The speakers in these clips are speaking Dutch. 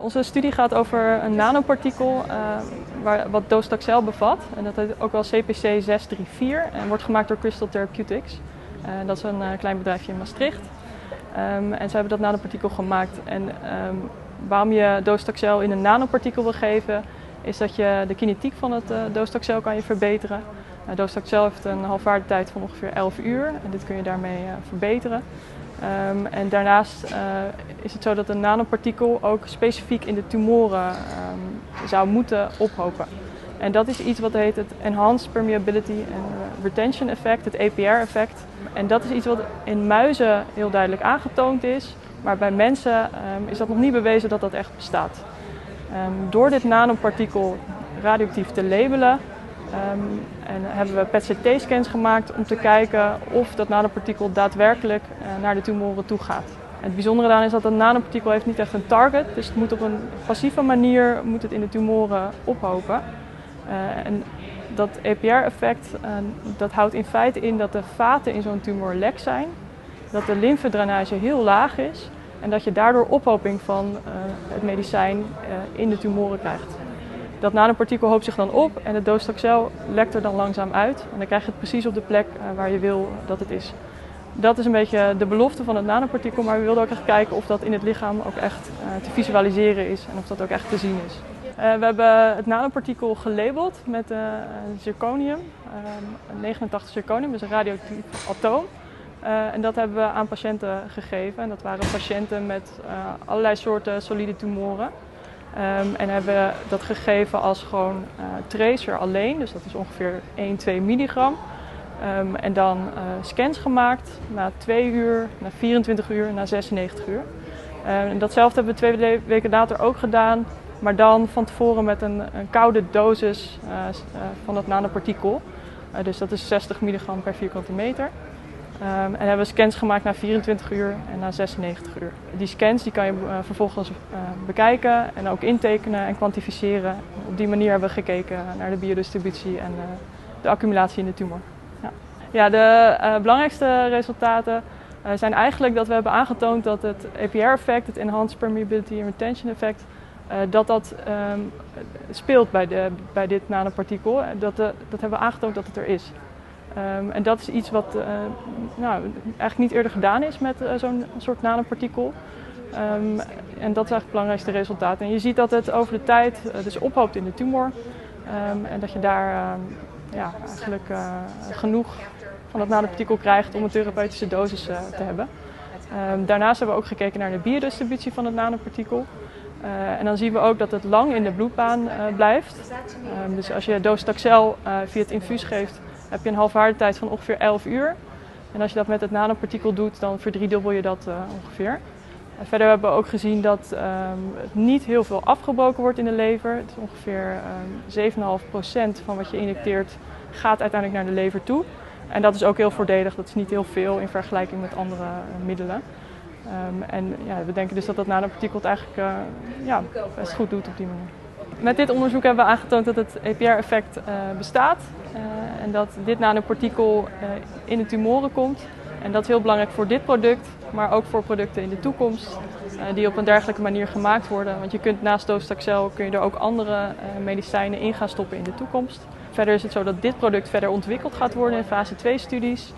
Onze studie gaat over een nanopartikel uh, waar, wat docetaxel bevat. En dat heet ook wel CPC 634 en wordt gemaakt door Crystal Therapeutics. Uh, dat is een uh, klein bedrijfje in Maastricht. Um, en ze hebben dat nanopartikel gemaakt. En um, waarom je docetaxel in een nanopartikel wil geven, is dat je de kinetiek van het docetaxel kan je verbeteren. Uh, docetaxel heeft een halfwaardetijd van ongeveer 11 uur en dit kun je daarmee verbeteren. Um, en daarnaast uh, is het zo dat een nanopartikel ook specifiek in de tumoren um, zou moeten ophopen. En dat is iets wat heet het Enhanced Permeability and Retention Effect, het EPR-effect. En dat is iets wat in muizen heel duidelijk aangetoond is, maar bij mensen um, is dat nog niet bewezen dat dat echt bestaat. door dit nanopartikel radioactief te labelen, Um, en hebben we PET-CT-scans gemaakt om te kijken of dat nanopartikel daadwerkelijk uh, naar de tumoren toe gaat. Het bijzondere daaraan is dat een nanopartikel heeft niet echt een target, dus het moet op een passieve manier moet het in de tumoren ophopen. Uh, en dat EPR-effect uh, dat houdt in feite in dat de vaten in zo'n tumor lek zijn, dat de lymfedrainage heel laag is en dat je daardoor ophoping van het medicijn in de tumoren krijgt. Dat nanopartikel hoopt zich dan op en het docetaxel lekt er dan langzaam uit. En dan krijg je het precies op de plek uh, waar je wil dat het is. Dat is een beetje de belofte van het nanopartikel, maar we wilden ook echt kijken of dat in het lichaam ook echt uh, te visualiseren is en of dat ook echt te zien is. Uh, we hebben het nanopartikel gelabeld met zirconium, 89 zirconium, dus een radioactief atoom. en dat hebben we aan patiënten gegeven. En dat waren patiënten met allerlei soorten solide tumoren. Um, en hebben dat gegeven als gewoon uh, tracer alleen, dus dat is ongeveer 1, 2 milligram. Um, en dan uh, scans gemaakt na 2 uur, na 24 uur, na 96 uur. Um, en datzelfde hebben we twee weken later ook gedaan, maar dan van tevoren met een, een koude dosis uh, van dat nanopartikel. dus dat is 60 milligram per vierkante meter. Um, en hebben we scans gemaakt na 24 uur en na 96 uur. Die scans die kan je uh, vervolgens uh, bekijken en ook intekenen en kwantificeren. Op die manier hebben we gekeken naar de biodistributie en uh, de accumulatie in de tumor. Ja, ja de belangrijkste resultaten zijn eigenlijk dat we hebben aangetoond dat het EPR-effect, het Enhanced Permeability and Retention effect, dat dat um, speelt bij, de, bij dit nanopartikel. Dat, dat hebben we aangetoond dat het er is. Um, en dat is iets wat uh, nou, eigenlijk niet eerder gedaan is met uh, zo'n soort nanopartikel. Um, en dat is eigenlijk het belangrijkste resultaat. En je ziet dat het over de tijd uh, dus ophoopt in de tumor. Um, en dat je daar ja, eigenlijk genoeg van dat nanopartikel krijgt om een therapeutische dosis te hebben. daarnaast hebben we ook gekeken naar de biodistributie van het nanopartikel. En dan zien we ook dat het lang in de bloedbaan blijft. Dus als je docetaxel uh, via het infuus geeft, heb je een halfwaardetijd van ongeveer 11 uur. En als je dat met het nanopartikel doet, dan verdriedubbel je dat uh, ongeveer. En verder hebben we ook gezien dat um, het niet heel veel afgebroken wordt in de lever. Het is ongeveer um, 7,5% van wat je injecteert gaat uiteindelijk naar de lever toe. En dat is ook heel voordelig, dat is niet heel veel in vergelijking met andere uh, middelen. Um, en ja, we denken dus dat dat nanopartikel het eigenlijk uh, ja, best goed doet op die manier. Met dit onderzoek hebben we aangetoond dat het EPR-effect bestaat en dat dit nanopartikel uh, in de tumoren komt. En dat is heel belangrijk voor dit product, maar ook voor producten in de toekomst die op een dergelijke manier gemaakt worden. Want je kunt naast docetaxel kun je er ook andere medicijnen in gaan stoppen in de toekomst. Verder is het zo dat dit product verder ontwikkeld gaat worden in fase 2 studies.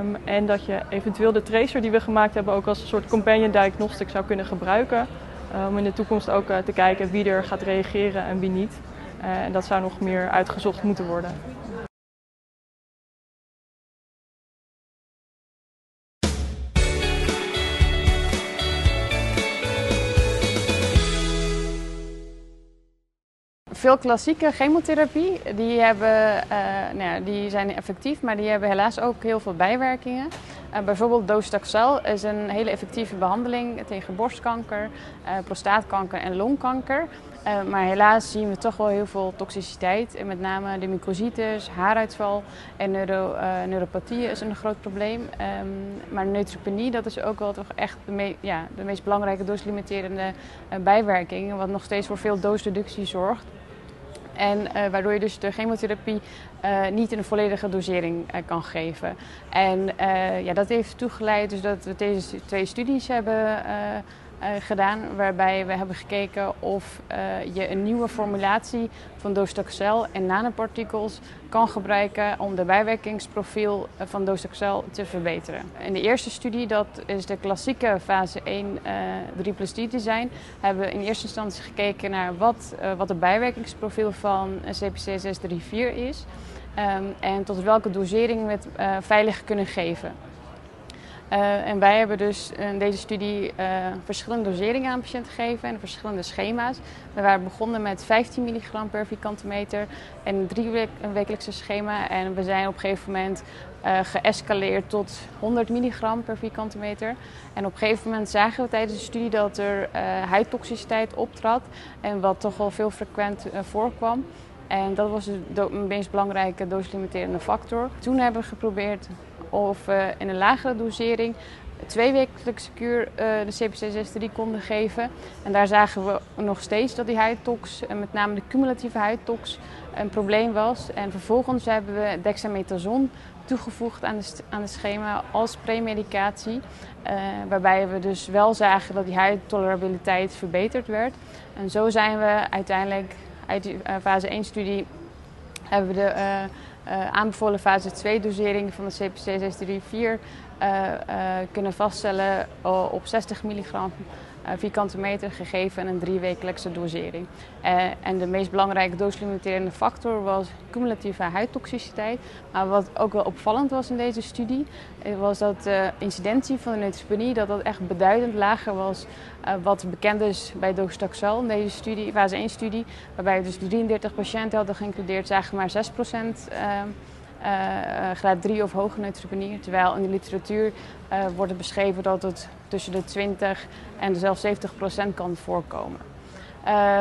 Um, en dat je eventueel de tracer die we gemaakt hebben ook als een soort companion diagnostic zou kunnen gebruiken. Om in de toekomst ook te kijken wie er gaat reageren en wie niet. En dat zou nog meer uitgezocht moeten worden. Veel klassieke chemotherapie die hebben, nou ja, die zijn effectief, maar die hebben helaas ook heel veel bijwerkingen. Uh, bijvoorbeeld docetaxel is een hele effectieve behandeling tegen borstkanker, uh, prostaatkanker en longkanker. Maar helaas zien we toch wel heel veel toxiciteit. En met name de micrositis, haaruitval en neuro, neuropathie is een groot probleem. Um, maar neutropenie, dat is ook wel toch echt de, ja, de meest belangrijke doslimiterende bijwerking. Wat nog steeds voor veel doosreductie zorgt. En uh, waardoor je dus de chemotherapie uh, niet in een volledige dosering uh, kan geven. En ja, dat heeft toegeleid dus dat we deze twee studies hebben gedaan, waarbij we hebben gekeken of je een nieuwe formulatie van docetaxel en nanopartikels kan gebruiken om de bijwerkingsprofiel van docetaxel te verbeteren. In de eerste studie, dat is de klassieke fase 1 3 plus design, hebben we in eerste instantie gekeken naar wat, wat het bijwerkingsprofiel van CPC 634 is. Ehm, en tot welke dosering we het veilig kunnen geven. Uh, en wij hebben dus in deze studie uh, verschillende doseringen aan patiënten gegeven en verschillende schema's. We waren begonnen met 15 milligram per vierkante meter en een drie een wekelijkse schema. En we zijn op een gegeven moment uh, geëscaleerd tot 100 milligram per vierkante meter. En op een gegeven moment zagen we tijdens de studie dat er huidtoxiciteit optrad en wat toch wel veel frequent voorkwam. En dat was de meest belangrijke doslimiterende factor. Toen hebben we geprobeerd of we in een lagere dosering twee wekelijkse kuur uh, de CPC-63 konden geven. En daar zagen we nog steeds dat die huidtox, en met name de cumulatieve huidtox, een probleem was. En vervolgens hebben we dexamethason toegevoegd aan de, aan de schema als premedicatie. Uh, waarbij we dus wel zagen dat die huidtolerabiliteit verbeterd werd. En zo zijn we uiteindelijk uit die fase 1-studie hebben we de aanbevolen fase 2 dosering van de CPC 634 kunnen vaststellen op 60 milligram. eh, vierkante meter gegeven en een driewekelijkse dosering. Eh, en de meest belangrijke dooslimiterende factor was cumulatieve huidtoxiciteit. Maar wat ook wel opvallend was in deze studie, eh, was dat de incidentie van de neutropenie dat dat echt beduidend lager was wat bekend is bij docetaxel in deze studie, fase 1 studie, waarbij dus 33 patiënten hadden geïncludeerd, zagen maar 6% uh, graad 3 of hoge neutropenie. Terwijl in de literatuur uh, wordt beschreven dat het tussen de 20 en zelfs 70 procent kan voorkomen.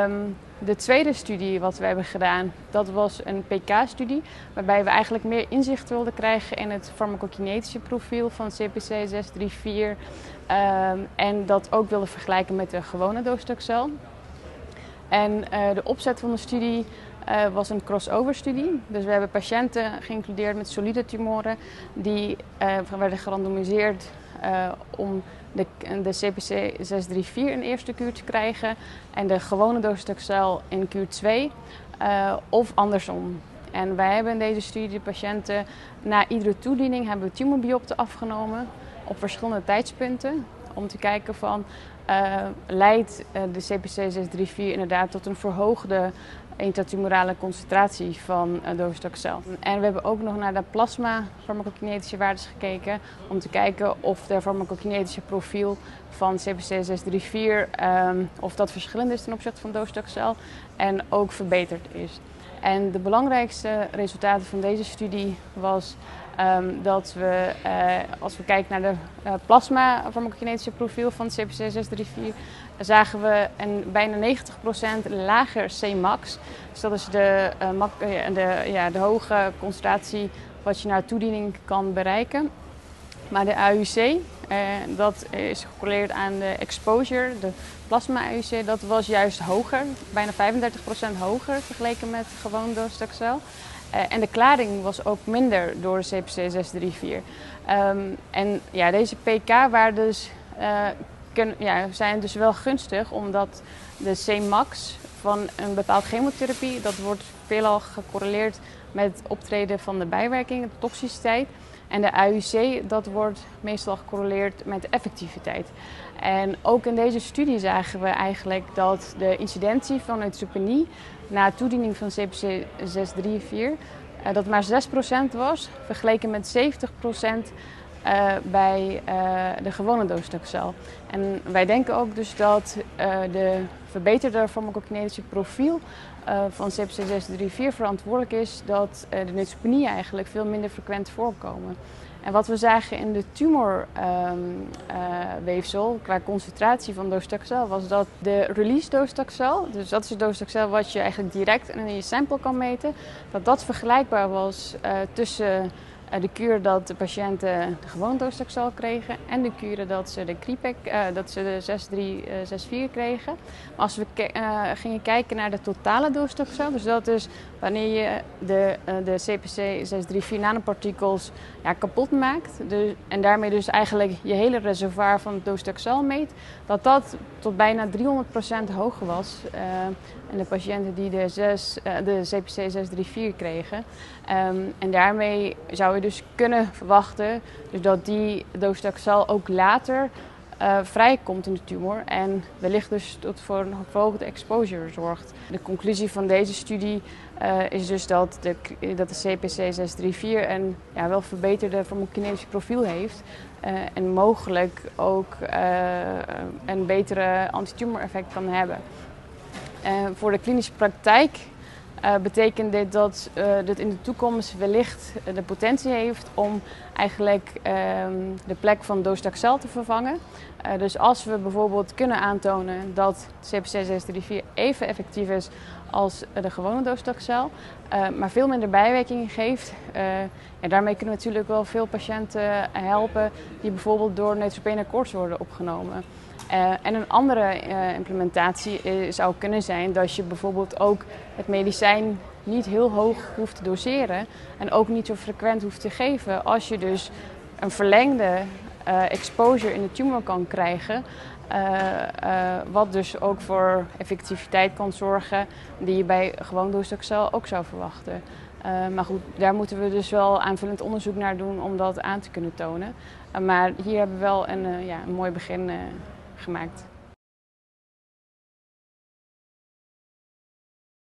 Um, de tweede studie wat we hebben gedaan, dat was een PK-studie, waarbij we eigenlijk meer inzicht wilden krijgen in het farmacokinetische profiel van CPC 634 um, en dat ook wilden vergelijken met de gewone docetaxel. En de opzet van de studie uh, was een crossover-studie. Dus we hebben patiënten geïncludeerd met solide tumoren die uh, werden gerandomiseerd uh, om de, de CPC 634 in eerste kuur te krijgen en de gewone docetaxel in kuur 2 of andersom. En wij hebben in deze studie de patiënten na iedere toediening hebben we tumorbiopten afgenomen op verschillende tijdspunten om te kijken van leidt de CPC 634 inderdaad tot een verhoogde intratumorale concentratie van uh, docetaxel. En we hebben ook nog naar de plasma farmacokinetische waardes gekeken om te kijken of de farmacokinetische profiel van CPC 634 um, of dat verschillend is ten opzichte van docetaxel en ook verbeterd is. En de belangrijkste resultaten van deze studie was um, dat we, uh, als we kijken naar de uh, plasma farmacokinetische profiel van CPC 634, zagen we een bijna 90% lager Cmax. Dus dat is de, uh, de, ja, de hoge concentratie wat je na toediening kan bereiken. Maar de AUC, dat is gecorreleerd aan de exposure, de plasma-AUC, dat was juist hoger, bijna 35% hoger vergeleken met gewoon docetaxel. Uh, en de klaring was ook minder door de CPC 634. Um, en ja, deze pK-waardes uh, ja, zijn dus wel gunstig, omdat de Cmax van een bepaald chemotherapie, dat wordt veelal gecorreleerd met het optreden van de bijwerkingen, de toxiciteit. En de AUC, dat wordt meestal gecorreleerd met effectiviteit. En ook in deze studie zagen we eigenlijk dat de incidentie van neutropenie na toediening van CPC 634 uh, dat maar 6% was, vergeleken met 70% uh, bij uh, de gewone docetaxel. En wij denken ook dus dat de verbeterde farmacokinetische profiel van CPC 634 verantwoordelijk is dat de neutropenie eigenlijk veel minder frequent voorkomen. En wat we zagen in de tumorweefsel um, qua concentratie van docetaxel was dat de release docetaxel, dus dat is het docetaxel wat je eigenlijk direct in je sample kan meten, dat dat vergelijkbaar was uh, tussen uh, de kuur dat de patiënten de gewone docetaxel kregen en de kuren dat ze de uh, dat ze de 6364 kregen. Maar als we gingen kijken naar de totale docetaxel, dus dat is wanneer je de, de CPC 634 nanopartikels ja, kapot maakt dus, en daarmee dus eigenlijk je hele reservoir van docetaxel meet, dat dat tot bijna 300% hoger was. en de patiënten die de, 6, de CPC 634 kregen. Um, en daarmee zou dus kunnen verwachten dus dat die docetaxel ook later uh, vrijkomt in de tumor en wellicht dus tot voor een verhoogde exposure zorgt. De conclusie van deze studie uh, is dus dat de, dat de CPC 634 een ja, wel verbeterde farmacokinetisch profiel heeft uh, en mogelijk ook een betere antitumor effect kan hebben. voor de klinische praktijk uh, betekent dit dat uh, dit in de toekomst wellicht de potentie heeft om eigenlijk uh, de plek van docetaxel te vervangen. Eh, dus als we bijvoorbeeld kunnen aantonen dat CPC 634 even effectief is als de gewone docetaxel, maar veel minder bijwerkingen geeft, en daarmee kunnen we natuurlijk wel veel patiënten helpen die bijvoorbeeld door neutropene koorts worden opgenomen. Uh, en een andere uh, implementatie uh, zou kunnen zijn dat je bijvoorbeeld ook het medicijn niet heel hoog hoeft te doseren en ook niet zo frequent hoeft te geven als je dus een verlengde exposure in de tumor kan krijgen. wat dus ook voor effectiviteit kan zorgen die je bij gewoon docetaxel ook zou verwachten. maar goed, daar moeten we dus wel aanvullend onderzoek naar doen om dat aan te kunnen tonen. maar hier hebben we wel een, ja, een mooi begin gemaakt.